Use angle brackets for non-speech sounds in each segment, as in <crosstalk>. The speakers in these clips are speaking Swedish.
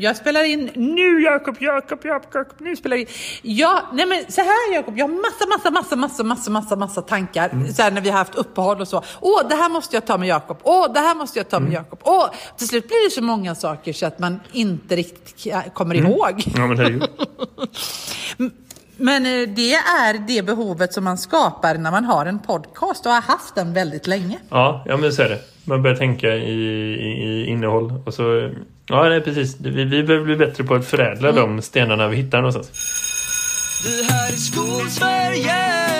jag spelar in nu Jakob, Jakob, Jakob, nu spelar vi in. Ja, nej men så här Jakob, jag har massa, massa, massa, massa, massa, massa, massa tankar. Mm. Så här, när vi har haft uppehåll och så. Åh, det här måste jag ta med Jakob. Åh, det här måste jag ta med mm. Jakob. Åh, till slut blir det så många saker så att man inte riktigt kommer mm. ihåg. Ja, men det är ju. Men eh, det är det behovet som man skapar när man har en podcast och har haft den väldigt länge. Ja, ja men så är det. Man börjar tänka i, i, i innehåll. Och så, ja, nej, precis. Vi, vi behöver bli bättre på att förädla mm. de stenarna vi hittar någonstans. Det här är Skolsverige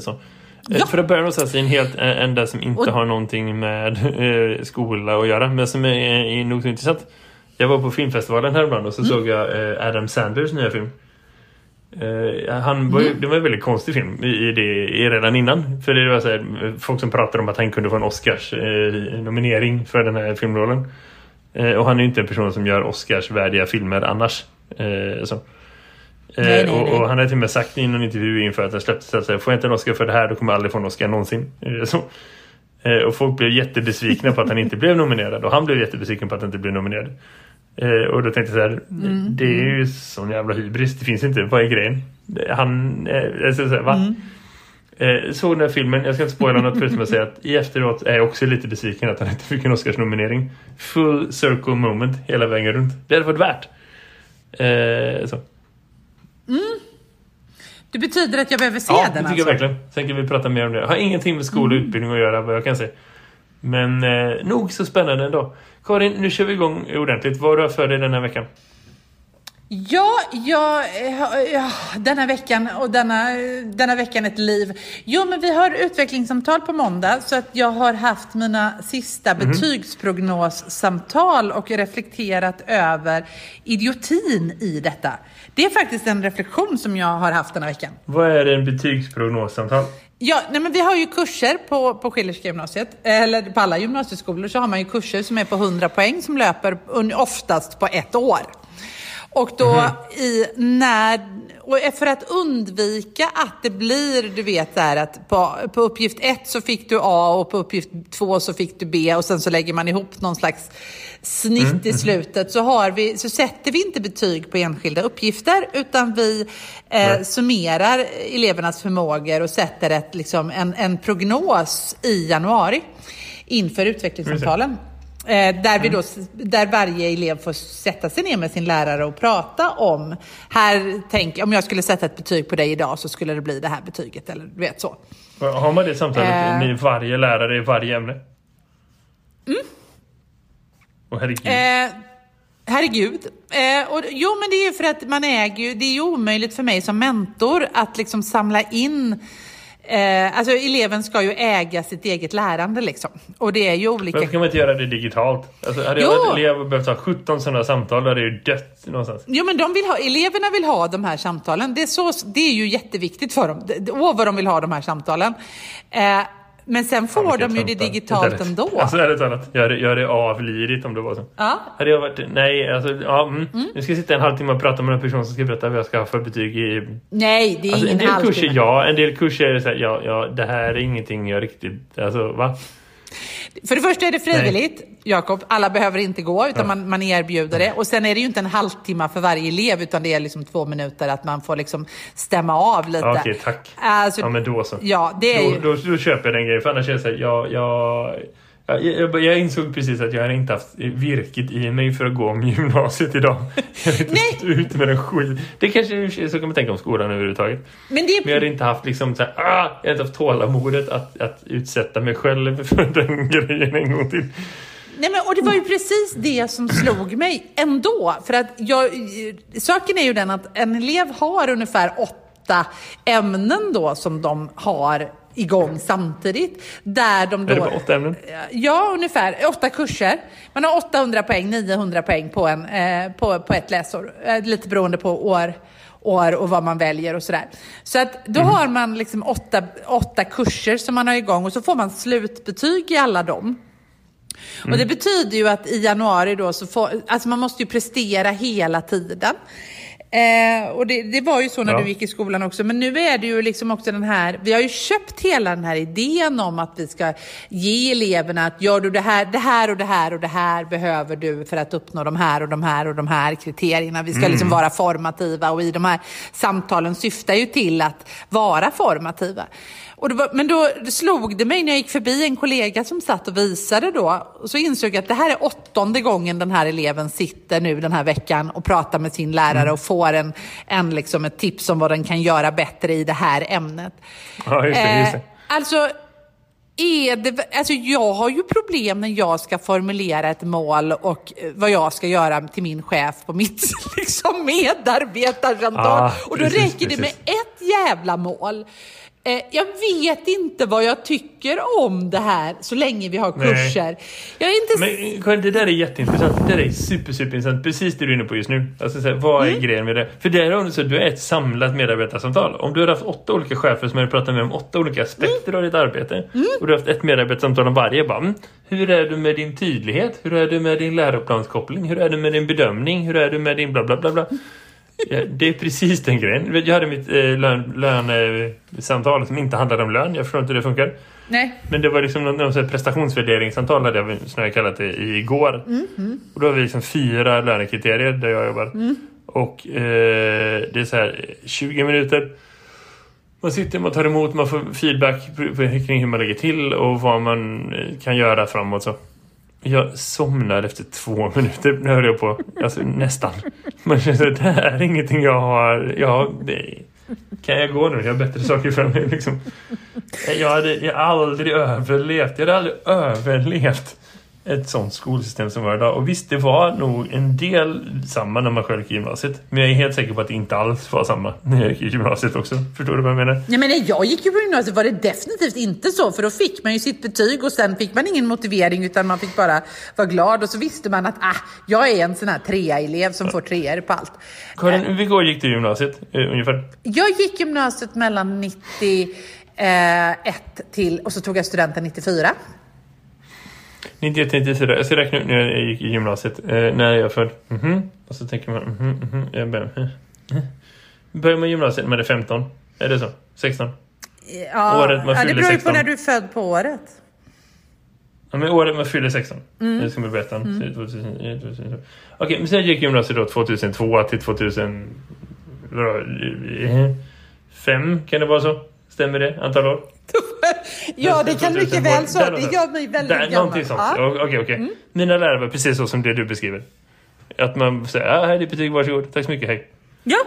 så. Eh, ja. För att börja någonstans i en helt enda som inte och... har någonting med eh, skola att göra. Men som är, är nog så intressant. Jag var på filmfestivalen häromdagen och så mm. såg jag eh, Adam Sandlers nya film. Eh, han var, mm. Det var en väldigt konstig film i det, i redan innan. För det var så här, folk som pratade om att han kunde få en Oscars eh, nominering för den här filmrollen. Eh, och han är ju inte en person som gör Oscars-värdiga filmer annars. så. Nej, nej, nej. Och, och, han har till och med sagt i någon intervju inför att den släpptes att får jag inte en Oscar för det här då kommer jag aldrig få en Oscar någonsin. Så. Och folk blev jättebesvikna på att han inte blev nominerad och han blev jättebesviken på att han inte blev nominerad. Och då tänkte jag så här, mm. det är ju sån jävla hybris, det finns inte, vad är grejen? Han, jag ska säga, va? Mm. Såg den här filmen, jag ska inte spoila något förutom att säga att i efteråt är jag också lite besviken att han inte fick en Oscars-nominering. Full circle moment hela vägen runt. Det hade varit värt. Eh, så. Mm. Det betyder att jag behöver se ja, den det tycker alltså. jag verkligen. Sen kan vi prata mer om det. Jag har ingenting med skola och mm. utbildning att göra vad jag kan säga. Men eh, nog så spännande ändå. Karin, nu kör vi igång ordentligt. Vad har du för dig den här veckan? Ja, ja, ja, denna veckan och denna, denna veckan ett liv. Jo, men vi har utvecklingssamtal på måndag så att jag har haft mina sista mm. betygsprognossamtal och reflekterat över idiotin i detta. Det är faktiskt en reflektion som jag har haft den här veckan. Vad är en betygsprognossamtal? Ja, nej men vi har ju kurser på, på Schillerska gymnasiet, eller på alla gymnasieskolor så har man ju kurser som är på 100 poäng som löper oftast på ett år. Och då mm. i när, och för att undvika att det blir, du vet där att på, på uppgift ett så fick du A och på uppgift två så fick du B och sen så lägger man ihop någon slags snitt mm. i slutet så, har vi, så sätter vi inte betyg på enskilda uppgifter utan vi eh, summerar elevernas förmågor och sätter ett, liksom, en, en prognos i januari inför utvecklingssamtalen. Eh, där, vi då, där varje elev får sätta sig ner med sin lärare och prata om, här tänk, om jag skulle sätta ett betyg på dig idag så skulle det bli det här betyget eller du vet så. Har man det samtalet eh, med varje lärare i varje ämne? Mm. Och herregud. Eh, herregud. Eh, och, jo men det är ju för att man äger ju, det är ju omöjligt för mig som mentor att liksom samla in Eh, alltså eleven ska ju äga sitt eget lärande liksom. Och det är ju olika... Varför kan man inte göra det digitalt? Alltså, hade jag elev behövt ha 17 sådana samtal, då hade det ju dött någonstans. Jo, men de vill ha, eleverna vill ha de här samtalen. Det är, så, det är ju jätteviktigt för dem. Åh, vad de vill ha de här samtalen. Eh, men sen får ja, de ju det digitalt ändå. Alltså ärligt talat, jag hade, jag hade avlidit om det var så. Ja. Hade jag varit, nej, alltså, ja, mm. Mm. Nu ska jag sitta en halvtimme och prata med en person som ska berätta vad jag ska ha för betyg i... Nej, det är alltså, ingen En del kurser ja, en del kurser är så här, ja, ja, det här är ingenting jag riktigt, alltså va? För det första är det frivilligt, Jakob. Alla behöver inte gå, utan man, man erbjuder det. Och sen är det ju inte en halvtimme för varje elev, utan det är liksom två minuter att man får liksom stämma av lite. Okej, tack. Alltså, ja, men då så. Ja, det är då, ju... då, då, köper jag den grejen. För annars är det så här, jag, jag jag, jag, jag, insåg precis att jag inte haft virket i mig för att gå om gymnasiet idag. <laughs> Jag har inte stått ut med den skit. Det kanske så kan man tänka om skolan överhuvudtaget. Men, det... Men jag hade inte haft liksom så här, ah, jag hade inte haft tålamodet att, att utsätta mig själv <laughs> för den grejen en gång till. Nej, men, och det var ju precis det som slog mig ändå. För att jag, saken är ju den att en elev har ungefär åtta ämnen då som de har igång samtidigt. Där de då, är det bara åtta ämnen? Ja, ungefär. Åtta kurser. Man har 800 poäng, 900 poäng på, en, eh, på, på ett läsår. Eh, lite beroende på år, år och vad man väljer och sådär. Så att då mm. har man liksom åtta, åtta kurser som man har igång och så får man slutbetyg i alla dem. Och det betyder ju att i januari då så får, alltså man måste ju prestera hela tiden. Eh, och det, det, var ju så när ja. du gick i skolan också. Men nu är det ju liksom också den här, vi har ju köpt hela den här idén om att vi ska ge eleverna att gör du det här, det här och det här och det här behöver du för att uppnå de här och de här och de här kriterierna. Vi ska mm. liksom vara formativa och i de här samtalen syftar ju till att vara formativa. Var, men då slog det mig när jag gick förbi en kollega som satt och visade då. Så insåg jag att det här är åttonde gången den här eleven sitter nu den här veckan och pratar med sin lärare mm. och får en, en liksom ett tips om vad den kan göra bättre i det här ämnet. Ja, just det, just det. Eh, alltså, är det, alltså jag har ju problem när jag ska formulera ett mål och vad jag ska göra till min chef på mitt <laughs> liksom, medarbetarsamtal. Ah, och då precis, räcker det med ett jävla mål. Eh, jag vet inte vad jag tycker om det här så länge vi har kurser. Nej. Jag är inte... Men Karin, det där är jätteintressant. Det där är super, superintressant. Precis det du är inne på just nu. Alltså, så här, vad är mm. grejen med det? För det är så du är ett samlat medarbetarsamtal. Om du har haft åtta olika chefer som har pratat med om åtta olika aspekter mm. av ditt arbete mm. och du har haft ett medarbetarsamtal om varje. Bara, mm, hur är du med din tydlighet? Hur är du med din läroplanskoppling? Hur är du med din bedömning? Hur är du med din bla bla bla bla? Ja, det är precis den grejen. Jag hade mitt eh, lön, lönesamtal som inte handlade om lön. Jag förstår inte hur det funkar. Nej. Men det var liksom någon, någon prestationsvärderingssamtal hade jag snarare kallat det igår. Mm, mm. Och då har vi liksom fyra lönekriterier där jag jobbar. Mm. Och eh, det är så här 20 minuter. Man sitter, man tar emot, man får feedback kring hur man lägger till och vad man eh, kan göra framåt så. Jag somnade efter två <laughs> minuter. Nu höll jag på. Alltså nästan. Man känner att det här är ingenting jag har... Ja, det, kan jag gå nu? Jag har bättre saker för mig. Liksom. Jag hade jag aldrig överlevt. Jag hade aldrig överlevt ett sånt skolsystem som var idag. Och visst, det var nog en del samma när man själv gick i gymnasiet. Men jag är helt säker på att det inte alls var samma när jag gick i gymnasiet också. Förstår du vad jag menar? Nej, men när jag gick ju på gymnasiet var det definitivt inte så. För då fick man ju sitt betyg och sen fick man ingen motivering utan man fick bara vara glad. Och så visste man att ah, jag är en sån här trea-elev som ja. får treor på allt. Karin, hur går gick du i gymnasiet eh, ungefär? Jag gick gymnasiet mellan 91 eh, till och så tog jag studenten 94. 91, 94. Jag ska räkna ut när jag gick i gymnasiet. Eh, när jag född. Mm -hmm. Och så tänker man, mm -hmm, mm -hmm. jag börjar. Mm -hmm. Börjar man gymnasiet när det är 15? Är det så? 16? Ja, året man ja det beror ju på när du är född på året. Ja, men året man fyller 16. Mm. Det ska man berätta. Mm. Okej, okay, men sen gick gymnasiet då 2002 till 2005. Kan det vara så? Stämmer det? Antal år? Ja, det kan mycket väl så. Det gör mig väldigt där, gammal. Någonting sånt. Ja. okej. Okay, okay. mm. Mina lärare var precis så som det du beskriver. Att man säger, ja, här är ditt betyg, varsågod. Tack så mycket, hej. Ja.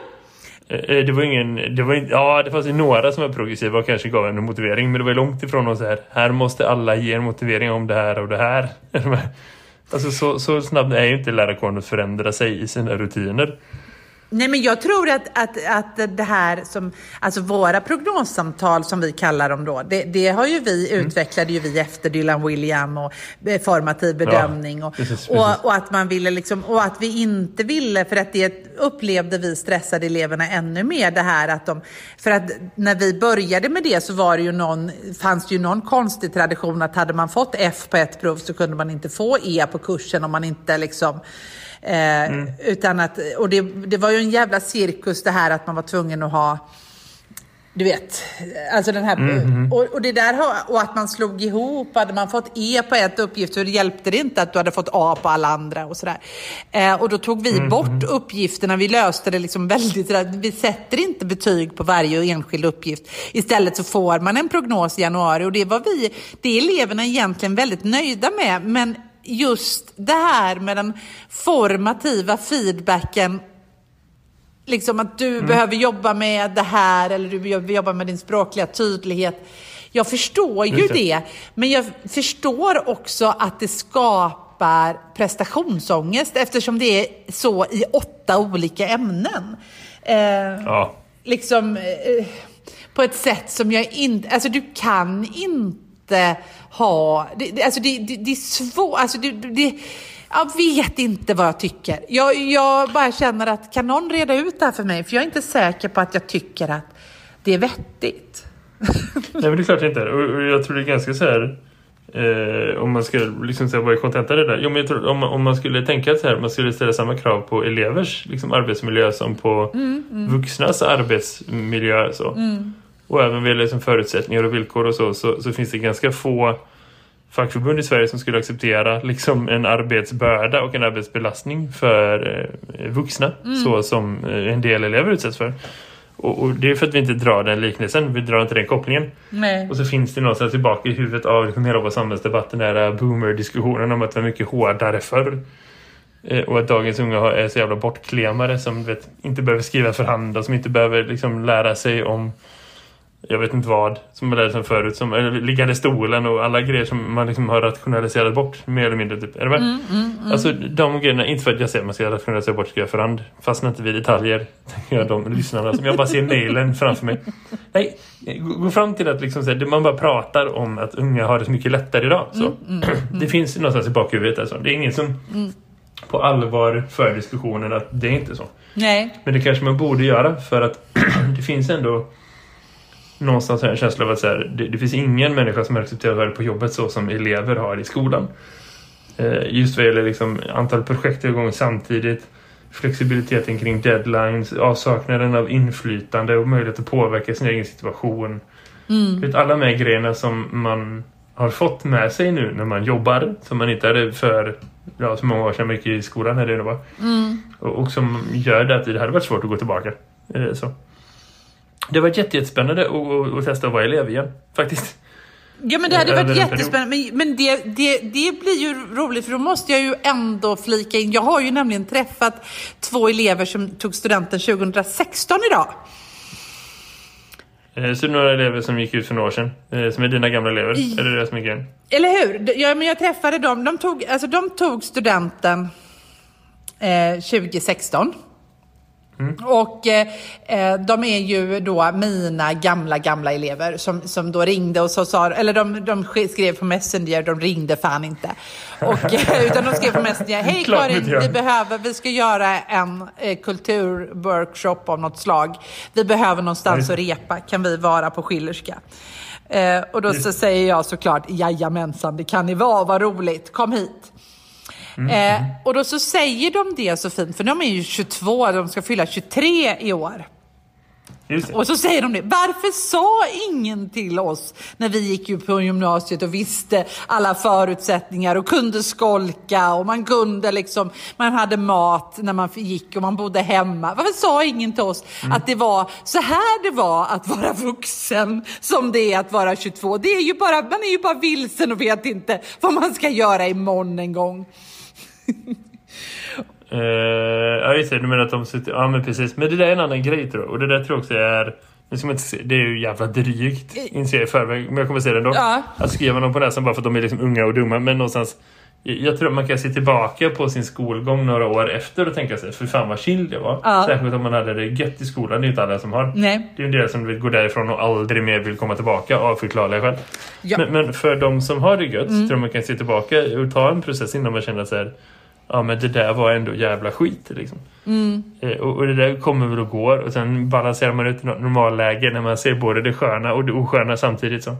Eh, eh, det var ingen, det var ja det fanns ju några som var progressiva och kanske gav en motivering men det var långt ifrån någon så här, här måste alla ge en motivering om det här och det här. <laughs> Alltså så, så snabbt är ju inte lärarkåren att förändra sig i sina rutiner. Nej, men jag tror att, att, att det här som, alltså våra prognossamtal som vi kallar dem då, det, det har ju vi, mm. utvecklade ju vi efter Dylan William och eh, formativ bedömning ja, och, precis, precis. Och, och, att man ville liksom, och att vi inte ville, för att det upplevde vi stressade eleverna ännu mer det här att de, för att när vi började med det så var det ju någon, fanns det ju någon konstig tradition att hade man fått F på ett prov så kunde man inte få E på kursen om man inte liksom Eh, mm. utan att, och det, det var ju en jävla cirkus det här att man var tvungen att ha du vet, alltså den här, mm. och, och, det där, och att man slog ihop, hade man fått E på ett uppgift så hjälpte det inte att du hade fått A på alla andra och sådär. Eh, och då tog vi mm. bort uppgifterna, vi löste det liksom väldigt, vi sätter inte betyg på varje enskild uppgift. Istället så får man en prognos i januari och det var vi, det är eleverna egentligen väldigt nöjda med, men just det här med den formativa feedbacken Liksom att du mm. behöver jobba med det här eller du behöver jobba med din språkliga tydlighet. Jag förstår ju det. det, men jag förstår också att det skapar prestationsångest eftersom det är så i åtta olika ämnen. Eh, ja. Liksom eh, på ett sätt som jag inte, alltså du kan inte ha... Det, alltså det, det, det är svårt. Alltså det, det, jag vet inte vad jag tycker. Jag, jag bara känner att kan någon reda ut det här för mig? För jag är inte säker på att jag tycker att det är vettigt. <laughs> Nej men det är klart inte Och jag tror det är ganska så här Eh, om man ska liksom säga vad är kontentan det där? Jo, men jag tror, om, om man skulle tänka så här, man skulle ställa samma krav på elevers liksom, arbetsmiljö som på mm, mm. vuxnas arbetsmiljö. Så. Mm. Och även vad liksom, förutsättningar och villkor och så, så, så finns det ganska få fackförbund i Sverige som skulle acceptera liksom en arbetsbörda och en arbetsbelastning för eh, vuxna mm. så som eh, en del elever utsätts för. Och, och, det är för att vi inte drar den liknelsen, vi drar inte den kopplingen. Nej. Och så finns det någonstans tillbaka i huvudet av liksom hela vår samhällsdebatt, den där boomer-diskussionen om att det var mycket hårdare förr. Eh, och att dagens unga är så jävla bortklemare som vet, inte behöver skriva för hand och som inte behöver liksom lära sig om jag vet inte vad som jag lärde sig förut som eller, liggande stolen och alla grejer som man liksom har rationaliserat bort mer eller mindre typ. Är? Mm, mm, mm. Alltså de grejerna, inte för att jag säger att man ska rationalisera bort skriva för hand fastän inte vid detaljer <laughs> jag de lyssnarna som jag bara ser mejlen framför mig. Nej, gå fram till att liksom säga, man bara pratar om att unga har det så mycket lättare idag. Så. Mm, mm, mm. det finns någonstans i bakhuvudet alltså. Det är ingen som på allvar för diskussionen att det är inte så. Nej. Men det kanske man borde göra för att <clears throat> det finns ändå någonstans har jag en känsla av att så här, det, det, finns ingen människa som är accepterad på jobbet så som elever har i skolan. Eh, just vad gäller liksom antal projekt igång samtidigt, flexibiliteten kring deadlines, avsaknaden av inflytande och möjlighet att påverka sin egen situation. Mm. Vet, alla de här grejerna som man har fått med sig nu när man jobbar, som man inte hade för ja, så många år sedan mycket i skolan här det var. Mm. Och, och, som gör det att det hade varit svårt att gå tillbaka. Eh, så. Det var jättespännande att, att testa att vara elev igen, faktiskt. Ja men det hade varit jättespännande. Men, men det, det, det blir ju roligt för då måste jag ju ändå flika in. Jag har ju nämligen träffat två elever som tog studenten 2016 idag. Eh, så några elever som gick ut för några år sedan, eh, som är dina gamla elever, I... eller det gick in? Eller hur? Ja, men jag träffade dem. De tog, alltså, de tog studenten eh, 2016. Mm. Och eh, eh, de är ju då mina gamla, gamla elever som, som då ringde och så sa, eller de, de skrev på Messenger, de ringde fan inte. Och, eh, utan de skrev på Messenger, hej Karin, vi behöver, vi ska göra en eh, kulturworkshop av något slag. Vi behöver någonstans att repa, kan vi vara på Schillerska? Eh, och då så säger jag såklart, jajamensan, det kan ni vara, vad roligt, kom hit. Mm. Eh, och då så säger de det så fint, för de är ju 22, de ska fylla 23 i år. Och så säger de det, varför sa ingen till oss när vi gick på gymnasiet och visste alla förutsättningar och kunde skolka och man kunde liksom, man hade mat när man gick och man bodde hemma. Varför sa ingen till oss mm. att det var så här det var att vara vuxen som det är att vara 22? Det är ju bara, man är ju bara vilsen och vet inte vad man ska göra imorgon en gång. Uh, <laughs> ja just det, du menar att de sitter... Ja men precis, men det där är en annan grej tror jag. Och det där tror jag också är... Det är ju jävla drygt, inser jag i förväg. Men jag kommer säga det ändå. Ja. Att skriva någon på näsan bara för att de är liksom unga och dumma. Men någonstans... Jag tror att man kan se tillbaka på sin skolgång några år efter och tänka sig, för fan vad chill det var. Ja. Särskilt om man hade det gött i skolan, det är inte alla som har. Nej. Det är en del som vill gå därifrån och aldrig mer vill komma tillbaka av förklarliga skäl. Ja. Men, men, för de som har det gött, mm. tror jag man kan se tillbaka och ta en process innan man känner så här, ja men det där var ändå jävla skit liksom. Mm. Eh, och, och, det där kommer väl och går och sen balanserar man ut något normalläge när man ser både det sköna och det osköna samtidigt så.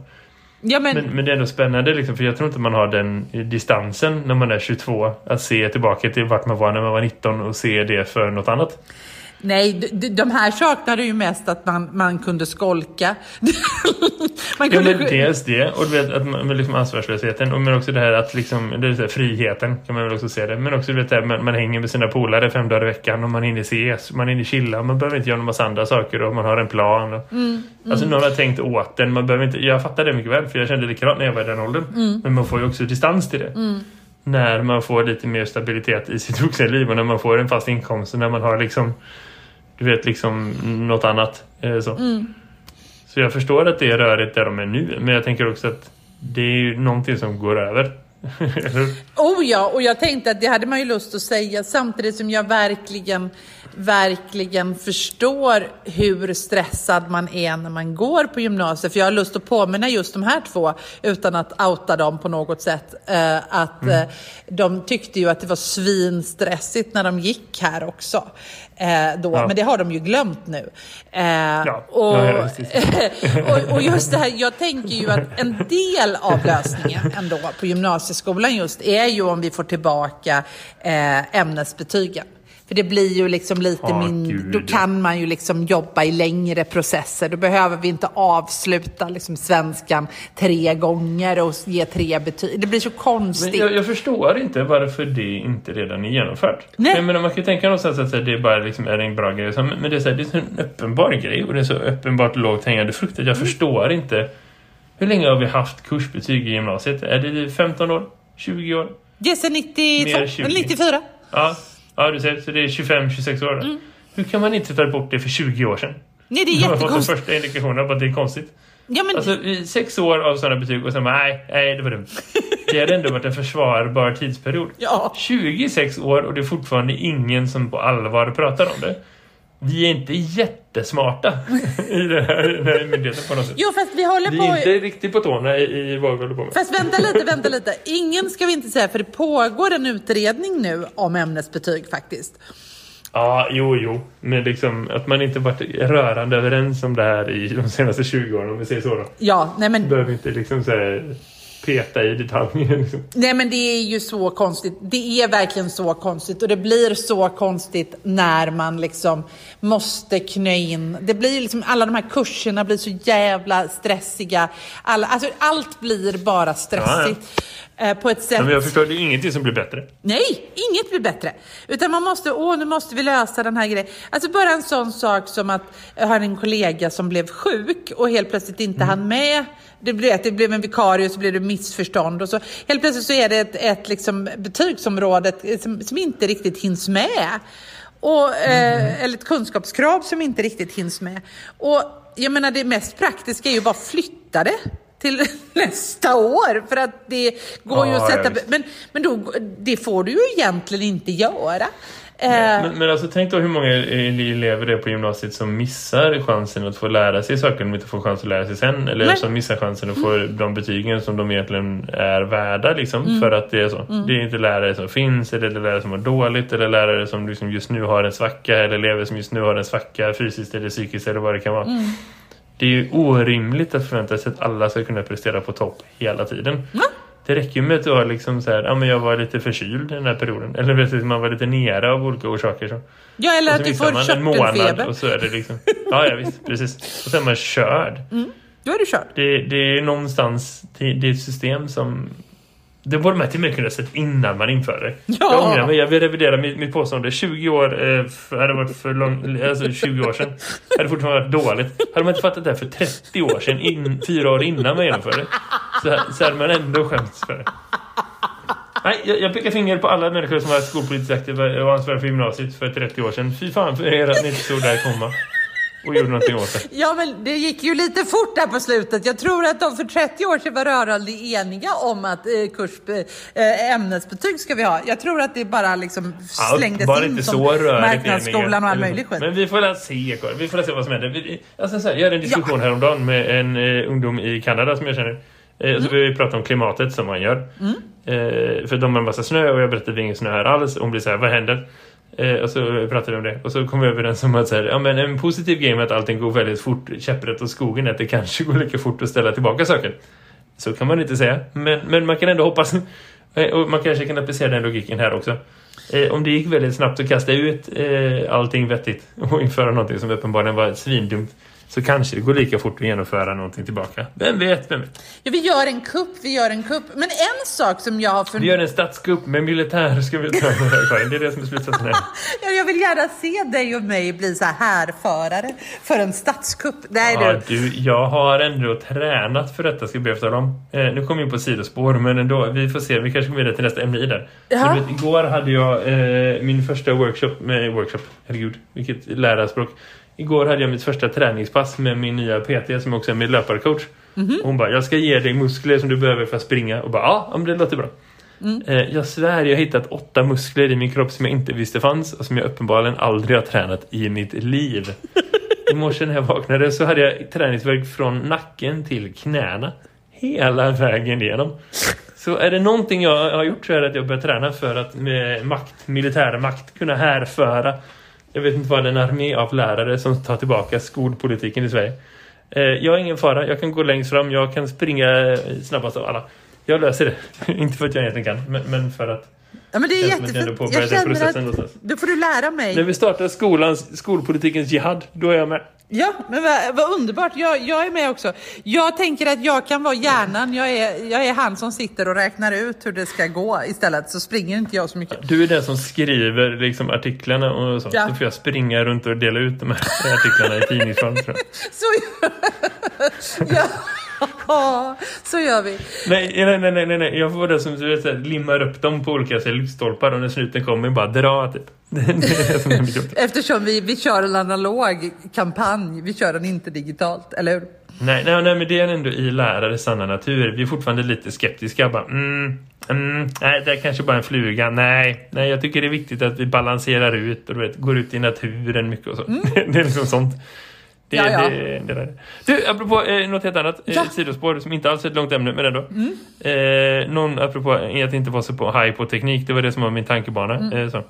Ja, men... Men, men det är ändå spännande liksom, för jag tror inte man har den distansen när man är 22 att se tillbaka till vart man var när man var 19 och se det för något annat. Nej, de, de här saknade ju mest att man, man kunde skolka. <laughs> man kunde... Ja, men dels det, och du vet, att man, liksom ansvarslösheten, men också det här att liksom, det är så här, friheten kan man väl också se det. Men också du vet, att man, man hänger med sina polare fem dagar i veckan och man hinner ses, man hinner chilla, man behöver inte göra en massa andra saker och man har en plan. Och, mm, mm. Alltså någon har tänkt åt den, man behöver inte, jag fattar det mycket väl för jag kände likadant när jag var i den åldern. Mm. Men man får ju också distans till det mm. när man får lite mer stabilitet i sitt vuxenliv och när man får en fast inkomst och när man har liksom du vet liksom något annat. Eh, så. Mm. så jag förstår att det är rörigt där de är nu. Men jag tänker också att det är ju någonting som går över. <laughs> oh ja, och jag tänkte att det hade man ju lust att säga samtidigt som jag verkligen, verkligen förstår hur stressad man är när man går på gymnasiet. För jag har lust att påminna just de här två, utan att outa dem på något sätt, eh, att mm. Eh, de tyckte ju att det var svinstressigt när de gick här också. Eh, då, Ja. Men det har de ju glömt nu. Eh, Ja, och, ja, <laughs> och, och just det här, jag tänker ju att en del av lösningen ändå på gymnasieskolan just är ju om vi får tillbaka eh, ämnesbetygen. För det blir ju liksom lite Ja, min... gud, Då kan man ju liksom jobba i längre processer. Då behöver vi inte avsluta liksom svenskan tre gånger och ge tre betyg. Det blir så Men konstigt. jag, jag förstår inte varför det inte redan är genomfört. Nej. Jag menar, man kan ju tänka någonstans att det är bara liksom, är en bra grej. Så, Men det är, så här, det är en uppenbar grej och det är så uppenbart lågt hängande frukt att Mm. jag förstår inte. Hur länge har vi haft kursbetyg i gymnasiet? Är det 15 år? 20 år? Det är sen 92, Mer 20. eller 94. Ja, ja du ser. Så det är 25-26 år. Mm. Hur kan man inte ta bort det för 20 år sedan? Nej, det är <laughs> Jag har fått den jättekonstigt. första indikationen på att det är konstigt. Ja, men, Alltså sex år av sådana betyg och sen bara, nej, nej det var dumt. Det hade ändå varit en försvarbar tidsperiod. ja. 26 år och det är fortfarande ingen som på allvar pratar om det. Vi är inte jättesmarta <laughs> i den här, den här myndigheten på något sätt. Jo, fast vi håller Vi på... är inte riktigt på tårna i, i vad vi håller på med. Fast vänta lite, vänta lite. Ingen ska vi inte säga, för det pågår en utredning nu om ämnesbetyg faktiskt. Ja, jo, jo. Men liksom att man inte varit rörande överens om det här i de senaste 20 åren, om vi säger så då. Ja, nej men, Behöver inte liksom så här, peta i detaljer. Liksom. nej men det är ju så konstigt. Det är verkligen så konstigt och det blir så konstigt när man liksom måste knö in. Det blir liksom, alla de här kurserna blir så jävla stressiga. Alla, alltså allt blir bara stressigt. eh, På ett sätt... Men jag förstår, det är ingenting som blir bättre. Nej, inget blir bättre. Utan man måste, åh nu måste vi lösa den här grejen. Alltså bara en sån sak som att jag har en kollega som blev sjuk och helt plötsligt inte hann med. Det blev, det blev en vikarie och så blev det missförstånd och så helt plötsligt så är det ett, ett liksom betygsområde som, som inte riktigt hinns med. Och, eh, eller ett kunskapskrav som inte riktigt hinns med. Och jag menar det mest praktiska är ju bara flytta det till <laughs> nästa år. För att det går ju Ja, att sätta... men men då, det får du ju egentligen inte göra. Eh, Men, men alltså tänk då hur många elever det är på gymnasiet som missar chansen att få lära sig saker de inte får chans att lära sig sen. Eller Nej. som missar chansen att få de betygen som de egentligen är värda liksom, Mm. för att det är så. Det är inte lärare som finns eller det är lärare som mår dåligt eller lärare som liksom just nu har en svacka eller elever som just nu har en svacka fysiskt eller psykiskt eller vad det kan vara. Mm. Det är ju orimligt att förvänta sig att alla ska kunna prestera på topp hela tiden. Ja. Det räcker ju med att du har liksom så här, ja men jag var lite förkyld den här perioden. Eller vet du, man var lite nere av olika orsaker. Så. ja, eller att du får körtelfeber. och så är det liksom... Ja, ja visst, precis. Och sen är man körd. Då är du körd. Det, det är någonstans, det, det är ett system som... Det borde man till och med kunna sett innan man inför det. Ja. Jag ångrar mig, jag vill revidera mitt, mitt påstående. 20 år eh, hade varit för lång, alltså 20 år sedan. Hade fortfarande varit dåligt. Hade man inte fattat det här för 30 år sedan, in, fyra år innan man genomförde det, så, så hade man ändå skämts för det. Nej, jag, jag pekar finger på alla människor som var skolpolitiskt aktiva och ansvariga för gymnasiet för 30 år sedan. Fy fan för er att ni inte stod där komma och gjorde någonting åt det. <laughs> Ja, men det gick ju lite fort där på slutet. Jag tror att de för 30 år sedan var rörande eniga om att eh, kurs, eh, ämnesbetyg ska vi ha. Jag tror att det bara liksom slängdes bara in som marknadsskolan och all möjlig skit. Men vi får väl se, vi får se vad som händer. Vi- Alltså, så här, jag hade en diskussion häromdagen med en eh, ungdom i Kanada som jag känner. Eh, Mm. Så vi pratade om klimatet som man gör. Eh, för de har en massa snö och jag berättade att det är ingen snö här alls. Hon blir så här, vad händer? Eh, och så pratade vi om det. Och så kom vi överens om att så här, ja, men en positiv grej med att allting går väldigt fort, käpprätt och skogen är att det kanske går lika fort att ställa tillbaka saker. Så kan man inte säga. Men, men man kan ändå hoppas. Eh, och man kanske kan applicera den logiken här också. Eh, om det gick väldigt snabbt att kasta ut eh, allting vettigt och införa någonting som uppenbarligen var svindumt så kanske det går lika fort att genomföra någonting tillbaka. Vem vet, vem vet? Ja, vi gör en kupp, vi gör en kupp. Men en sak som jag har Vi funderat gör en statskupp med militär ska vi ta Karin. Det är det som är slutsatsen här. <laughs> Ja, jag vill gärna se dig och mig bli så här härförare för en statskupp. Nej, Ja, du. du, jag har ändå tränat för detta ska jag be tala om. Eh, nu kommer vi in på sidospår men ändå, vi får se. Vi kanske kommer vidare till nästa ämne i där. Ja. Du vet, igår hade jag eh, min första workshop med workshop. Herregud, vilket lärarspråk. Igår hade jag mitt första träningspass med min nya PT som också är min löparcoach. Mhm. Och hon bara, jag ska ge dig muskler som du behöver för att springa. Och bara, ja, det låter bra. Mm. Eh, jag svär, jag har hittat åtta muskler i min kropp som jag inte visste fanns och som jag uppenbarligen aldrig har tränat i mitt liv. <laughs> I morse när jag vaknade så hade jag träningsverk från nacken till knäna. Hela vägen igenom. Så är det någonting jag har gjort så är det att jag börjat träna för att med makt, militär makt kunna härföra Jag vet inte vad en armé av lärare som tar tillbaka skolpolitiken i Sverige. Eh, jag har ingen fara. Jag kan gå längst fram. Jag kan springa snabbast av alla. Jag löser det. <laughs> inte för att jag egentligen kan, men, men för att Ja, men det är jättefint. Jag känner att då får du lära mig. När vi startar skolans, skolpolitikens jihad, då är jag med. Ja, men vad, vad underbart. Jag, jag, är med också. Jag tänker att jag kan vara hjärnan. Jag är, jag är han som sitter och räknar ut hur det ska gå istället. Så springer inte jag så mycket. Du är den som skriver liksom, artiklarna och så. Ja. Så får jag springa runt och dela ut de här artiklarna i tidningsform. <laughs> så ja. så gör vi. Nej, nej, nej, nej, nej. Jag får vara den som du vet, limmar upp dem på olika lyktstolpar och när snuten kommer bara dra typ. Eftersom vi, vi kör en analog kampanj, vi kör den inte digitalt, eller hur? Nej, nej, nej men det är ändå i lärares sanna natur. Vi är fortfarande lite skeptiska. Bara, mm, mm, nej, det är kanske bara en fluga. Nej, nej, jag tycker det är viktigt att vi balanserar ut och du vet, går ut i naturen mycket och så. Mm. <laughs> det är liksom sånt. Det, ja, ja. Det, det, det, Du, apropå eh, något helt annat, eh, ja. sidospår som inte alls är ett långt ämne, men ändå. Mm. Eh, någon, apropå att inte vara så på high på teknik, det var det som var min tankebana. Mm. Eh, så.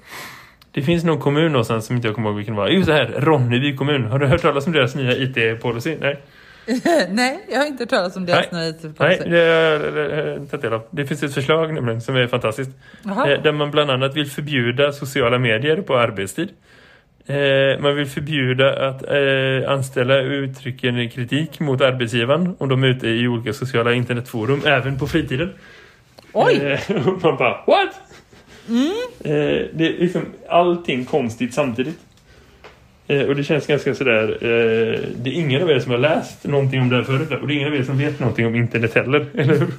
Det finns någon kommun någonstans som inte jag kommer ihåg vilken det var. Just det här, Ronneby kommun. Har du hört talas om deras nya IT-policy? Nej. <laughs> Nej, jag har inte hört talas om deras nya IT-policy. Nej, det har jag tagit del av. Det finns ett förslag nämligen som är fantastiskt. Eh, där man bland annat vill förbjuda sociala medier på arbetstid. Eh, man vill förbjuda att eh, anställa uttrycken kritik mot arbetsgivaren om de är ute i olika sociala internetforum, även på fritiden. Oj! <laughs> Man bara, what? Mm. Eh, det är liksom allting konstigt samtidigt. Eh, och det känns ganska sådär, eh, det är ingen av er som har läst någonting om det här förut och det är ingen av er som vet någonting om internet heller, <laughs> eller hur? <laughs>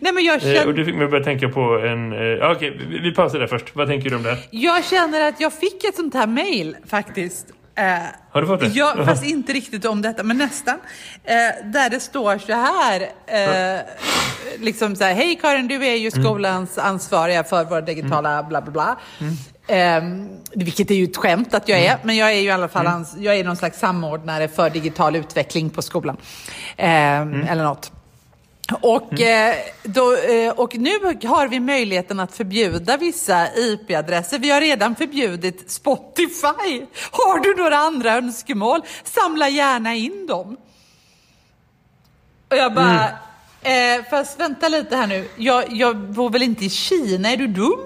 Nej, men jag eh, känner... och du fick mig börja tänka på en... Eh, Okej, okay, vi, vi pausar där först. Vad tänker du om det? Jag känner att jag fick ett sånt här mail faktiskt. Eh, Har du fått det? Ja, fast inte riktigt om detta, men nästan. Eh, där det står så här. Eh, liksom så här, hej Karin, du är ju mm. skolans mm. ansvariga för våra digitala mm. bla bla bla. Mm. Eh, vilket är ju ett skämt att jag är, mm. men jag är ju i alla fall mm. jag är någon slags samordnare för digital utveckling på skolan. Eh, eller något. Och, mm. då, eh, och nu har vi möjligheten att förbjuda vissa IP-adresser. Vi har redan förbjudit Spotify. Har du några andra önskemål? Samla gärna in dem. Och jag bara, mm. eh, fast vänta lite här nu. Jag, jag bor väl inte i Kina? Är du dum?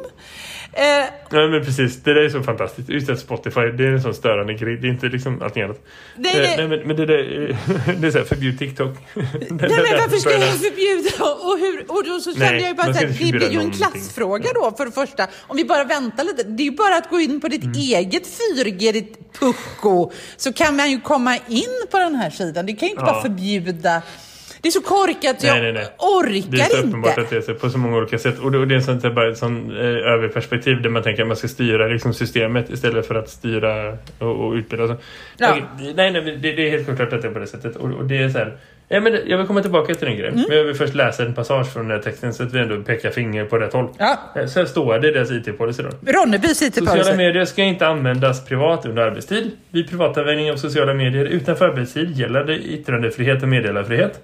Eh, ja, men precis, det där är så fantastiskt. Just det, Spotify, det är en sån störande grej. Det är inte liksom allting annat. Nej, nej. nej men, men det, där, <laughs> det är så här, förbjud TikTok. <laughs> nej, men varför ska jag förbjuda? Och, hur, och då så kände jag ju bara så här, det blir ju en klassfråga då för det första. Om vi bara väntar lite. Det är ju bara att gå in på ditt mm. eget 4G, ditt pucko. Så kan man ju komma in på den här sidan. Det kan ju inte ja. bara förbjuda det är så korkat, jag nej, nej, nej. orkar inte. Det är så uppenbart att det är så på så många olika sätt. Och det, är sånt, bara ett sånt eh, överperspektiv där man tänker att man ska styra liksom, systemet istället för att styra och, och utbilda. Så. Ja. Nej, nej, det, det, är helt klart att det är på det sättet. Och, och det är så här, Ja, men jag vill komma tillbaka till den grejen. Mm. Men jag vill först läsa en passage från den här texten så att vi ändå pekar finger på rätt håll. Ja. Eh, sen står det deras IT-policy då. Ronnebys IT-policy. Sociala medier ska inte användas privat under arbetstid. Vid privatanvändning av sociala medier utanför arbetstid gäller det yttrandefrihet och meddelarfrihet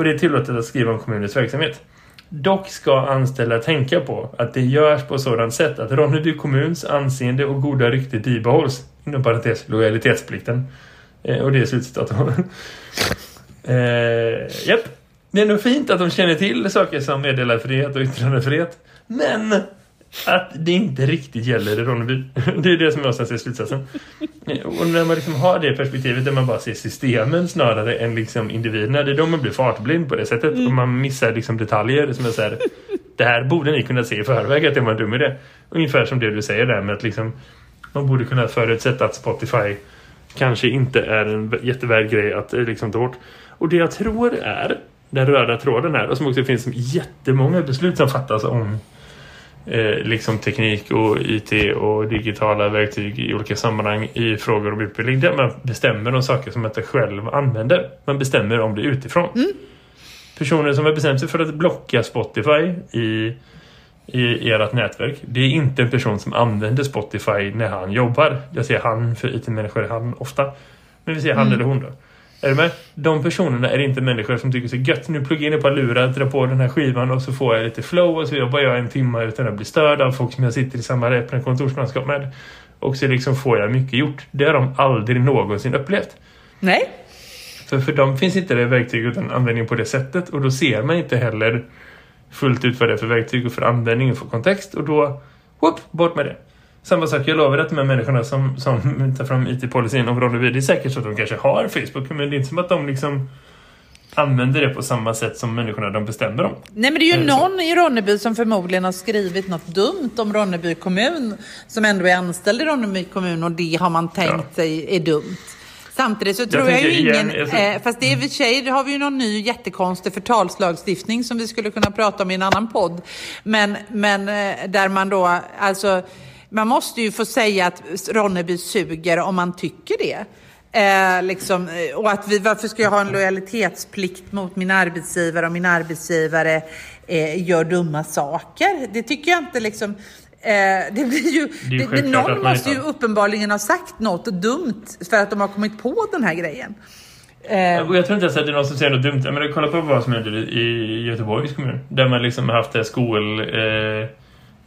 och det är tillåtet att skriva om kommunens verksamhet. Dock ska anställda tänka på att det görs på sådant sätt att Ronneby kommuns anseende och goda rykte bibehålls. Inom parentes lojalitetsplikten. Eh, och det är slutcitat. <laughs> eh, japp. Det är nog fint att de känner till saker som meddelarfrihet och yttrandefrihet. Men att det inte riktigt gäller i Ronneby. <laughs> Det är det som jag ser slutsatsen. Och när man liksom har det perspektivet där man bara ser systemen snarare än liksom individerna, det är då man blir fartblind på det sättet. Mm. Och man missar liksom detaljer som är så här, det här borde ni kunna se i förväg att det var en dum idé. Ungefär som det du säger där med att liksom, man borde kunna förutsätta att Spotify kanske inte är en jättevärd grej att eh, liksom ta bort. Och det jag tror är den röda tråden här och som också finns jättemånga beslut som fattas om eh, liksom teknik och IT och digitala verktyg i olika sammanhang i frågor om utbildning där man bestämmer om saker som man inte själv använder. Man bestämmer om det utifrån. Mm. Personer som har bestämt sig för att blocka Spotify i, i ert nätverk. Det är inte en person som använder Spotify när han jobbar. Jag säger han, för IT-människor är han ofta. Men vi säger han mm. eller hon då. Är du med? De personerna är inte människor som tycker så gött. Nu pluggar in ett par lurar, drar på den här skivan och så får jag lite flow och så jobbar jag en timme utan att bli störd av folk som jag sitter i samma kontorslandskap med. och så liksom får jag mycket gjort. Det har de aldrig någonsin upplevt. Nej. För, för dem finns inte det verktyget utan användning på det sättet och då ser man inte heller fullt ut vad det är för verktyg och för användning och för kontext och då, whoop, bort med det. Samma sak, jag lovar att de här människorna som, som tar fram IT-policyn om Ronneby, det är säkert så att de kanske har Facebook, men det är inte som att de liksom använder det på samma sätt som människorna de bestämmer om. Nej men det är ju någon i Ronneby som förmodligen har skrivit något dumt om Ronneby kommun som ändå är anställd i Ronneby kommun och det har man tänkt ja. sig är dumt. Samtidigt så tror jag, jag ju ingen, igen, jag eh, fast det är i och för sig, har vi ju någon ny jättekonstig förtalslagstiftning som vi skulle kunna prata om i en annan podd. Men, men eh, där man då, alltså, man måste ju få säga att Ronneby suger om man tycker det. Eh, liksom, eh, och att vi, varför ska jag ha en lojalitetsplikt mot min arbetsgivare om min arbetsgivare eh, gör dumma saker? Det tycker jag inte liksom... Eh, det blir ju, det det, någon måste ju uppenbarligen ha sagt något dumt för att de har kommit på den här grejen. Eh. Jag tror inte ens att det är någon som säger något dumt. Men kolla på vad som händer i Göteborgs kommun. Där man liksom har haft det skol... Eh,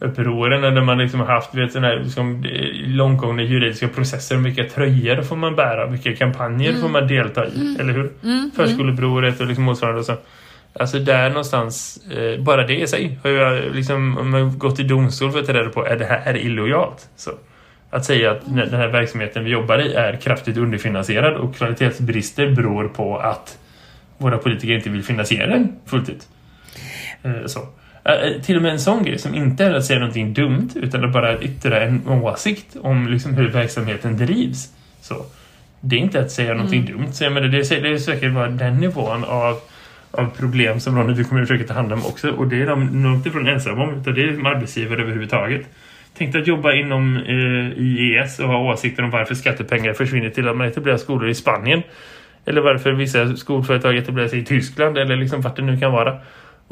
upproren där man liksom har haft vet, såna här, liksom, långtgående juridiska processer vilka tröjor får man bära, vilka kampanjer mm. får man delta i, mm. eller hur? Mm. Förskoleupproret och liksom motsvarande och så. Alltså där någonstans, eh, bara det i sig har jag liksom, gått i domstol för att ta reda på, är det här illojalt? Så. Att säga att den här verksamheten vi jobbar i är kraftigt underfinansierad och kvalitetsbrister beror på att våra politiker inte vill finansiera den fullt ut. Eh, så. Uh, till och med en sån grej som inte är att säga någonting dumt utan att bara yttra en åsikt om liksom hur verksamheten drivs. Så det är inte att säga någonting mm. dumt. Så jag menar, det, är, det är säkert bara den nivån av, av problem som Ronneby kommer försöka ta hand om också. Och det är de nog inte från ensamma om utan det är liksom arbetsgivare överhuvudtaget. Tänkte att jobba inom eh, IES och ha åsikter om varför skattepengar försvinner till att man etablerar skolor i Spanien. Eller varför vissa skolföretag etablerar sig i Tyskland eller liksom vart det nu kan vara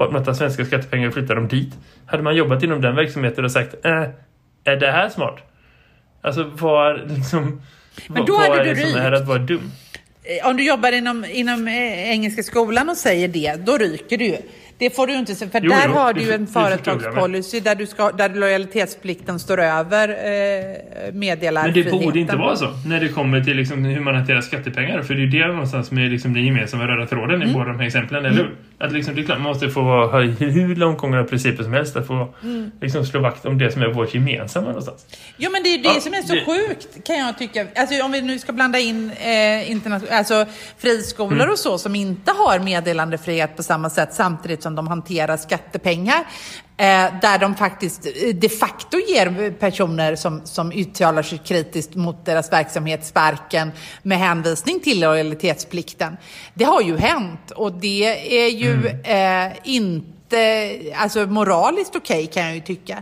och att man tar svenska skattepengar och flyttar dem dit. Hade man jobbat inom den verksamheten och sagt äh, är det här smart? Alltså var liksom Men då vad hade är det som är att vara dum? Eh, om du jobbar inom, inom eh, Engelska skolan och säger det, då ryker du ju. Det får du inte säga, för jo, där jo, har du ju en företagspolicy där, du ska, där lojalitetsplikten står över eh, meddelarfriheten. Men det borde inte vara så när det kommer till liksom hur man hanterar skattepengar. För det är ju det någonstans som är liksom den gemensamma röda tråden mm. i båda de här exemplen, eller hur? Mm. Att liksom, det är klart, man måste få ha hur långtgångna principer som helst att få mm. liksom, slå vakt om det som är vårt gemensamma någonstans. Jo, men det är det ja, som är så det... sjukt, kan jag tycka. Alltså, om vi nu ska blanda in eh, internationella, alltså friskolor mm. och så som inte har meddelandefrihet på samma sätt samtidigt som de hanterar skattepengar. Eh, där de faktiskt eh, de facto ger personer som, som uttalar sig kritiskt mot deras verksamhet sparken med hänvisning till lojalitetsplikten. Det har ju hänt och det är ju mm. eh, inte alltså moraliskt okej okay, kan jag ju tycka.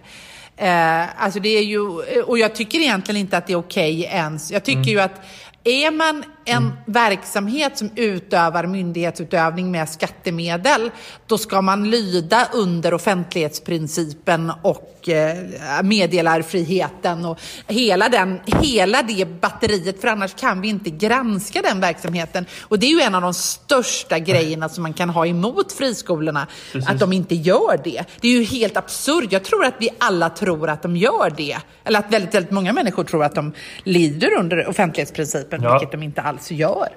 Eh, alltså det är ju, och jag tycker egentligen inte att det är okej okay ens. Jag tycker mm. ju att är man en mm. verksamhet som utövar myndighetsutövning med skattemedel, då ska man lyda under offentlighetsprincipen och eh, meddelarfriheten och hela, den, hela det batteriet, för annars kan vi inte granska den verksamheten. Och det är ju en av de största grejerna som man kan ha emot friskolorna, Precis. att de inte gör det. Det är ju helt absurt. Jag tror att vi alla tror att de gör det. Eller att väldigt, väldigt många människor tror att de lyder under offentlighetsprincipen, ja. vilket de inte alls alls gör.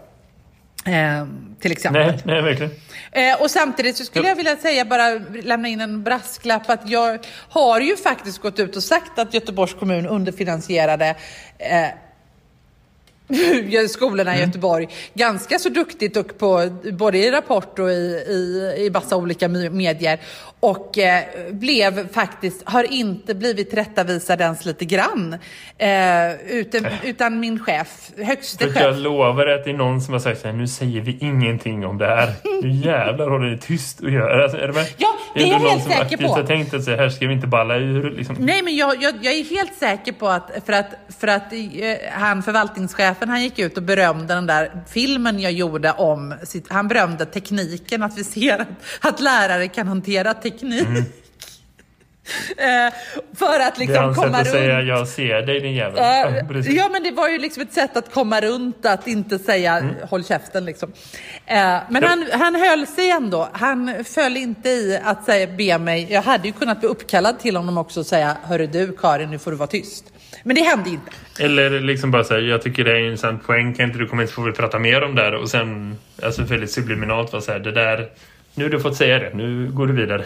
Eh, till exempel. Nej, nej verkligen. Eh, och samtidigt så skulle jag vilja säga, bara lämna in en brasklapp, att jag har ju faktiskt gått ut och sagt att Göteborgs kommun underfinansierade eh, <laughs> skolorna i mm. Göteborg ganska så duktigt och på, både i Rapport och i, i, i massa olika medier. Och eh, blev faktiskt, har inte blivit tillrättavisad ens lite grann. Eh, utan, äh. utan min chef, högste chef. Jag lovar att det är någon som har sagt så här, nu säger vi ingenting om det här. Nu <laughs> jävlar håller det tyst och gör. Alltså, är det med? Ja, det är, är jag helt säker på. har tänkt att så här ska vi inte balla ur. Liksom. Nej, men jag, jag, jag, är helt säker på att, för att, för att eh, han, förvaltningschefen, han gick ut och berömde den där filmen jag gjorde om, sitt, han berömde tekniken, att vi ser att, att lärare kan hantera teknik. Mm. <laughs> Eh, för att liksom det är hans komma sätt att runt. säga jag ser dig din jävel. Ja, Ja, men det var ju liksom ett sätt att komma runt att inte säga håll käften liksom. Eh, men Mm. Ja. han, han höll sig ändå. Han föll inte i att säga be mig. Jag hade ju kunnat bli uppkallad till honom också och säga hörru du Karin nu får du vara tyst. Men det hände inte. Eller liksom bara säga jag tycker det är en intressant poäng. Kan inte du komma hit så får vi prata mer om det här. Och sen, alltså väldigt subliminalt vara så här, det där, nu har du fått säga det, nu går du vidare.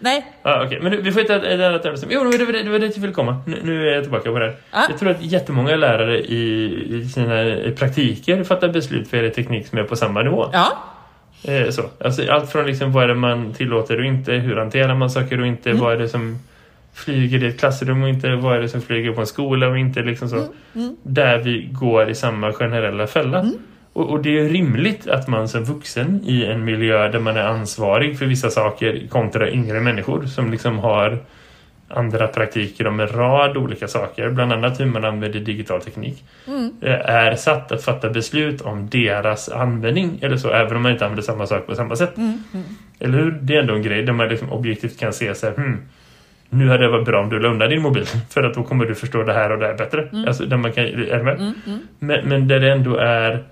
Nej, Ja, okej. Men vi får hitta ett annat ämne. Jo, det var det, det var dit jag ville komma. Nu, nu är jag tillbaka på det här. Ja. Jag tror att jättemånga lärare i, i sina i praktiker fattar beslut vad gäller teknik som är på samma nivå. ja. Eh, så. Alltså, allt från liksom, vad är det man tillåter och inte, hur hanterar man saker och inte, vad är det som flyger i ett klassrum och inte, vad är det som flyger på en skola och inte. Liksom så. Där vi går i samma generella fälla. Och, och det är rimligt att man som vuxen i en miljö där man är ansvarig för vissa saker kontra yngre människor som liksom har andra praktiker om en rad olika saker, bland annat hur man använder digital teknik, eh, är satt att fatta beslut om deras användning eller så, även om man inte använder samma sak på samma sätt. Eller hur? Det är ändå en grej där man liksom objektivt kan se så här, hmm, nu hade det varit bra om du la undan din mobil <laughs> för att då kommer du förstå det här och det här bättre. Alltså, där man kan, är med? Men, men där det ändå är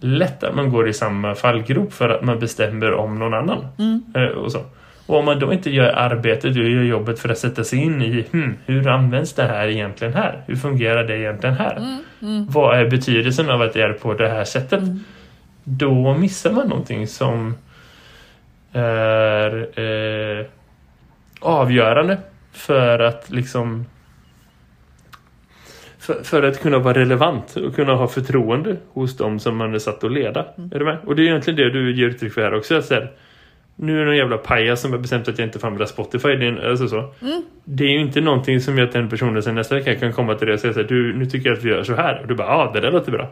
lätt att man går i samma fallgrop för att man bestämmer om någon annan. Eh, och så. Och om man då inte gör arbetet och gör jobbet för att sätta sig in i hmm, hur används det här egentligen här? Hur fungerar det egentligen här? Vad är betydelsen av att det är på det här sättet? Då missar man någonting som är eh, avgörande för att liksom för, för att kunna vara relevant och kunna ha förtroende hos dem som man är satt att leda. Är du med? Och det är egentligen det du ger uttryck för här också. Så här, nu är det någon jävla pajas som har bestämt att jag inte får använda Spotify. Det är, alltså så. det är ju inte någonting som gör att den personen sen nästa vecka kan komma till dig och säga så här, du, nu tycker jag att vi gör så här. Och du bara, ja ah, det där låter bra.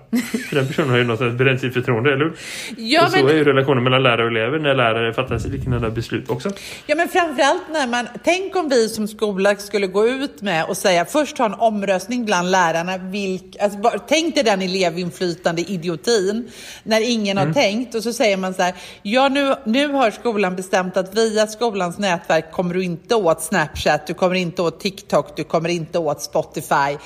för <laughs> den personen har ju någonstans berett sitt förtroende, eller hur? Ja, och så men- är ju relationen mellan lärare och elever när lärare fattar liknande beslut också. Ja men framförallt när man, tänk om vi som skola skulle gå ut med och säga först ha en omröstning bland lärarna. Vilk, alltså, bara, tänk dig den elevinflytande idiotin när ingen har tänkt och så säger man så här, ja nu, nu har skolan bestämt att via skolans nätverk kommer du inte åt Snapchat, du kommer inte åt TikTok, du kommer inte åt Spotify.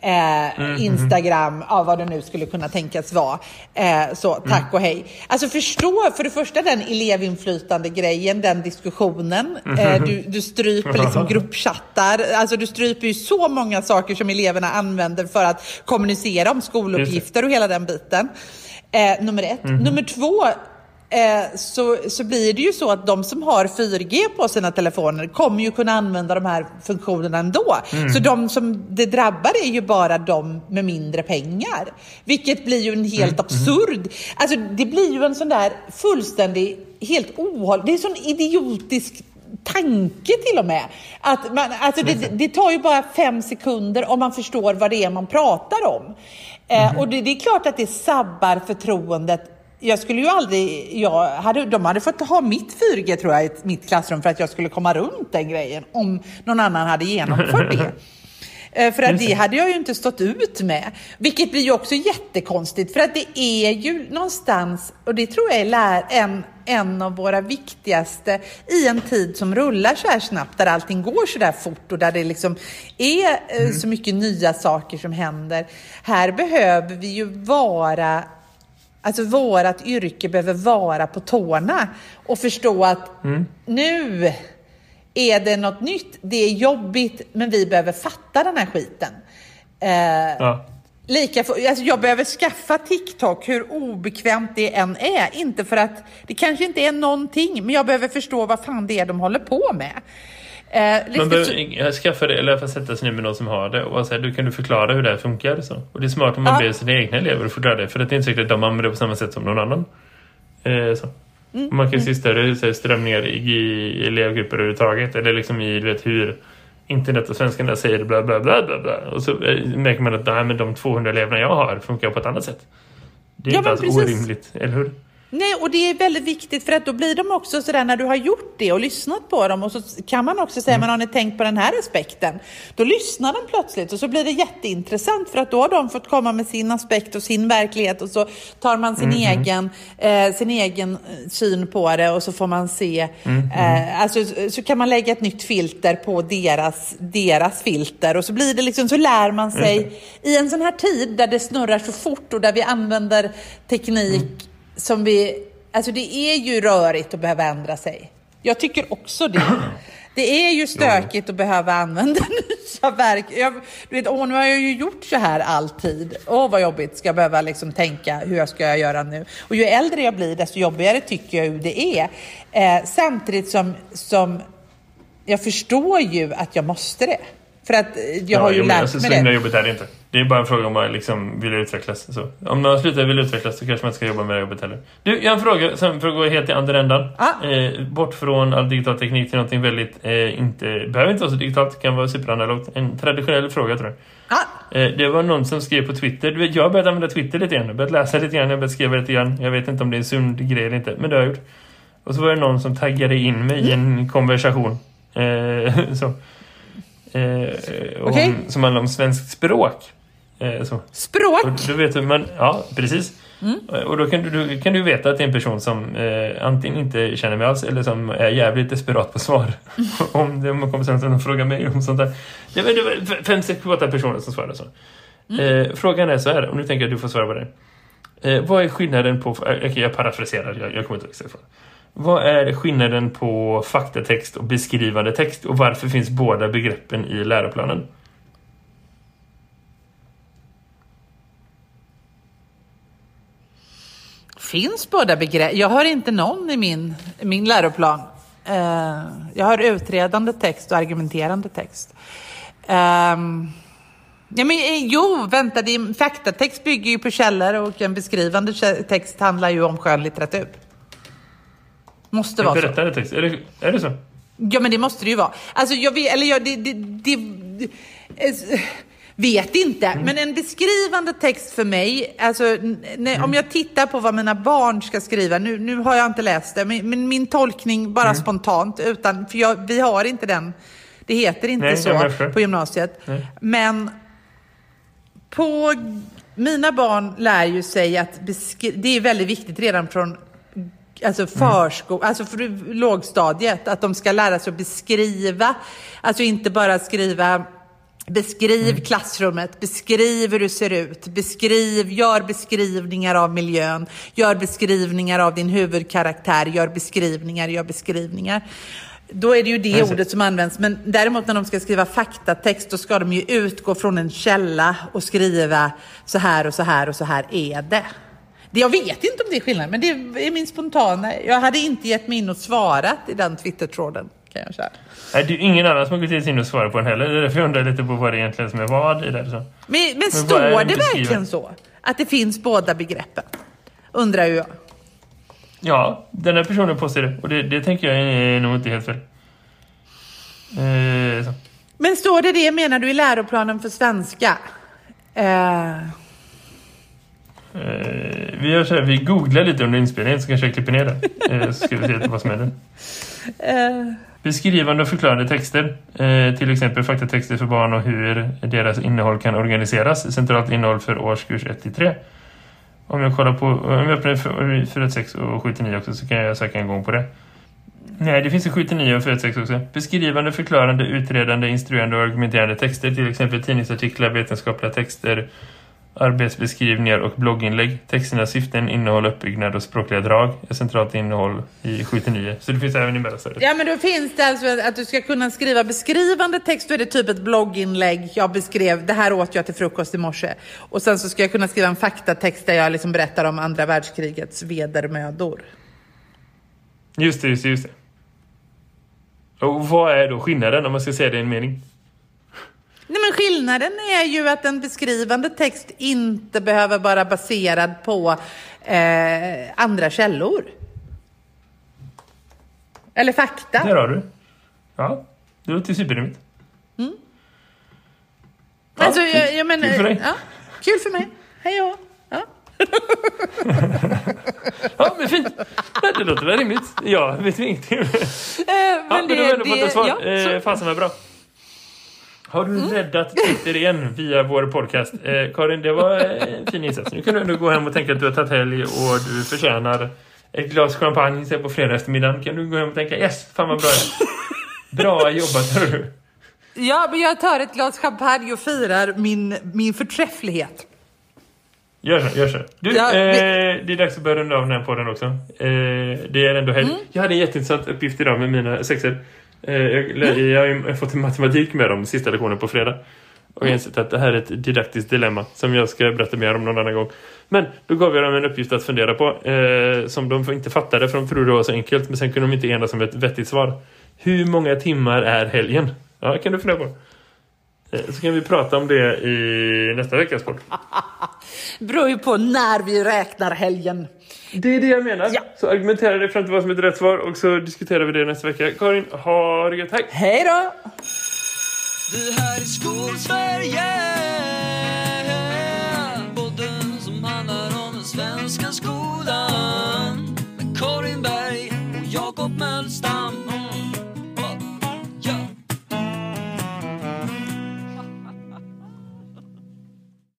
Eh, Instagram, ja, vad det nu skulle kunna tänkas vara. Eh, så tack och hej. Alltså förstå för det första den elevinflytande grejen, den diskussionen. Eh, du, du stryper liksom <laughs> gruppchattar. Alltså du stryper ju så många saker som eleverna använder för att kommunicera om skoluppgifter och hela den biten. Eh, nummer ett. Nummer två. Eh, så, så blir det ju så att de som har 4G på sina telefoner kommer ju kunna använda de här funktionerna ändå. Så de som det drabbar är ju bara de med mindre pengar. Vilket blir ju en helt absurd... Alltså det blir ju en sån där fullständig, helt ohåll... Det är en sån idiotisk tanke till och med. Att man, alltså det, det tar ju bara fem sekunder om man förstår vad det är man pratar om. Eh, och det, det är klart att det sabbar förtroendet jag skulle ju aldrig, jag hade, de hade fått ha mitt 4G tror jag i mitt klassrum för att jag skulle komma runt den grejen om någon annan hade genomfört det. <laughs> Eh, För att det hade jag ju inte stått ut med. Vilket blir ju också jättekonstigt för att det är ju någonstans, och det tror jag är en, en av våra viktigaste i en tid som rullar så här snabbt, där allting går så där fort och där det liksom är eh, så mycket nya saker som händer. Här behöver vi ju vara Alltså vårat yrke behöver vara på tårna och förstå att nu är det något nytt, det är jobbigt, men vi behöver fatta den här skiten. Eh, Ja. Lika för, alltså jag behöver skaffa TikTok hur obekvämt det än är. Inte för att det kanske inte är någonting, men jag behöver förstå vad fan det är de håller på med. Eh, Man behöver skaffa det, eller sätta sig ner med någon som har det och säga, du kan du förklara hur det här funkar? Så. Och det är smart om man Ja. ber sina egna elever att förklara det, för att det är inte säkert att de använder det på samma sätt som någon annan. Eh, så. Mm. Och Man kan se större så här, strömningar i, elevgrupper överhuvudtaget, eller liksom i vet, hur internet och svenskarna säger bla bla bla bla bla. Och så eh, märker man att nej, men de 200 eleverna jag har funkar på ett annat sätt. Det är Ja, inte alls precis. orimligt, eller hur? Nej, och det är väldigt viktigt för att då blir de också sådär när du har gjort det och lyssnat på dem och så kan man också säga, mm. men har ni tänkt på den här aspekten? Då lyssnar de plötsligt och så blir det jätteintressant för att då har de fått komma med sin aspekt och sin verklighet och så tar man sin, mm. egen, eh, sin egen eh, syn på det och så får man se, mm. eh, alltså så kan man lägga ett nytt filter på deras, deras filter och så blir det liksom, så lär man sig i en sån här tid där det snurrar så fort och där vi använder teknik mm som vi... Alltså det är ju rörigt att behöva ändra sig. Jag tycker också det. <clears throat> Det är ju stökigt att behöva använda <laughs> nya verk. Jag, du vet, åh, nu har jag ju gjort så här alltid. Åh, vad jobbigt. Ska jag behöva liksom tänka, hur ska jag göra nu? Och ju äldre jag blir, desto jobbigare tycker jag det är. Eh, samtidigt som, som jag förstår ju att jag måste det. För att jag ja, har ju lärt alltså, mig det. jobbigt är det inte. Det är bara en fråga om man liksom vill utvecklas. Så. Om någon slutar vill utvecklas så kanske man inte ska jobba med det jobbet heller. Du, jag har en fråga sen för att gå helt i andra ändan. Ah. Eh, bort från all digital teknik till någonting väldigt, eh, inte, behöver inte vara så digitalt, kan vara superanalogt. En traditionell fråga tror jag. Ah. Eh, det var någon som skrev på Twitter. Du vet, jag har börjat använda Twitter lite grann. Jag har börjat läsa lite grann, jag har börjat skriva lite grann. Jag vet inte om det är en sund grej eller inte, men det har jag gjort. Och så var det någon som taggade in mig mm. i en mm. konversation. Eh, <laughs> så. Eh, om, okay. Som handlar om svenskt språk. Eh. Språk? Och då vet du, men, ja, precis. Mm. Och då kan du, kan du veta att det är en person som eh, antingen inte känner mig alls eller som är jävligt desperat på svar. Mm. <laughs> om det kommer sen och frågar mig om sånt där. Det var, det var fem, sex, åtta personer som svarade så. Mm. Eh, frågan är så här, och nu tänker jag att du får svara på det. Eh, vad är skillnaden på... Okej, okay, jag parafraserar, jag, jag kommer inte ihåg vad är skillnaden på faktatext och beskrivande text och varför finns båda begreppen i läroplanen? Finns båda begrepp? Jag har inte någon i min, min läroplan. Uh, jag har utredande text och argumenterande text. Um, ja, men, eh, jo, vänta, det faktatext bygger ju på källor och en beskrivande text handlar ju om skönlitteratur. Måste vara så. Berättande text, är det, är det så? Ja, men det måste det ju vara. Alltså, jag vet, eller jag, det, det, det, det vet inte. Mm. Men en beskrivande text för mig, alltså, när, mm. om jag tittar på vad mina barn ska skriva, nu, nu har jag inte läst det, men, men min tolkning bara mm. spontant, utan, för jag, vi har inte den, det heter inte Nej, så på gymnasiet. Nej. Men på mina barn lär ju sig att det är väldigt viktigt redan från alltså försko, mm. alltså för lågstadiet, att de ska lära sig att beskriva, alltså inte bara skriva Beskriv mm. klassrummet, beskriv hur du ser ut, beskriv, gör beskrivningar av miljön, gör beskrivningar av din huvudkaraktär, gör beskrivningar, gör beskrivningar. Då är det ju det ordet som används. Men däremot när de ska skriva faktatext, då ska de ju utgå från en källa och skriva så här och så här och så här är det. Jag vet inte om det är skillnad, men det är min spontana. Jag hade inte gett mig in och svarat i den Twitter-tråden. Kan jag säga. Nej, det är ingen annan som har gått in och svarat på den heller. Det är därför jag undrar lite på vad det egentligen som är vad i det. Men, men, men står det verkligen så? Att det finns båda begreppen? Undrar ju jag. Ja, den här personen påstår det. Och det, det tänker jag är nog inte helt fel. Eh, men står det det, menar du, i läroplanen för svenska? Eh... Eh, vi gör så här, vi googlar lite under inspelningen så kanske jag klipper ner det. Eh, så ska vi se vad som händer. Uh. Beskrivande och förklarande texter. Eh, till exempel faktatexter för barn och hur deras innehåll kan organiseras. Centralt innehåll för årskurs 1-3. Om jag kollar på, om jag öppnar för 4, och 7-9 också så kan jag söka en gång på det. Nej, det finns en 7-9 och 4 också. Beskrivande, förklarande, utredande, instruerande och argumenterande texter. Till exempel tidningsartiklar, vetenskapliga texter, arbetsbeskrivningar och blogginlägg. Texternas syften, innehåll, uppbyggnad och språkliga drag är centralt innehåll i 79. Så det finns även i mellanstadiet. Ja, men då finns det alltså att du ska kunna skriva beskrivande text. Då är det typ ett blogginlägg. Jag beskrev, det här åt jag till frukost i morse. Och sen så ska jag kunna skriva en faktatext där jag liksom berättar om andra världskrigets vedermödor. Just det, just det, just det. Och vad är då skillnaden om man ska säga det i en mening? Nej, men skillnaden är ju att en beskrivande text inte behöver vara baserad på eh, andra källor. Eller fakta. Där har du. Ja, det låter superrimligt. Mm. Ja, alltså, jag, jag menar, kul för dig. Ja, kul för mig. Hej då. Ja. <laughs> Ja, men fint. Det låter väl rimligt. Ja, vet ingenting. Eh, men ja, det, men du har ändå fått ett svar. Ja, eh, fasen var bra. Har du mm. räddat Twitter igen via vår podcast? Eh, Karin, det var en fin insats. Nu kan du ändå gå hem och tänka att du har tagit helg och du förtjänar ett glas champagne sen på fredag eftermiddagen. Kan du gå hem och tänka yes, fan vad bra <laughs> Bra jobbat, hör du. Ja, men jag tar ett glas champagne och firar min, min förträfflighet. Gör så, gör så. Du, ja, eh, det är dags att börja runda av den här podden också. Eh, det är ändå helg. Mm. Jag hade en jätteintressant uppgift idag med mina sexer. Eh, jag, mm. jag, har fått en matematik med dem sista lektionen på fredag. Och har insett att det här är ett didaktiskt dilemma som jag ska berätta mer om någon annan gång. Men då gav jag dem en uppgift att fundera på eh, som de inte fattade för de trodde det var så enkelt. Men sen kunde de inte enas om ett vettigt svar. Hur många timmar är helgen? Ja, kan du fundera på. Eh, så kan vi prata om det i nästa veckas podd. <laughs> beror ju på när vi räknar helgen. Det är det jag menar. Ja. Så argumentera dig fram till vad som är ett rätt svar och så diskuterar vi det nästa vecka. Karin, ha det gött. Hej! Hej då! Vi här i Skolsverige Podden som handlar om den svenska skolan Med Karin Berg och Jakob Mölstam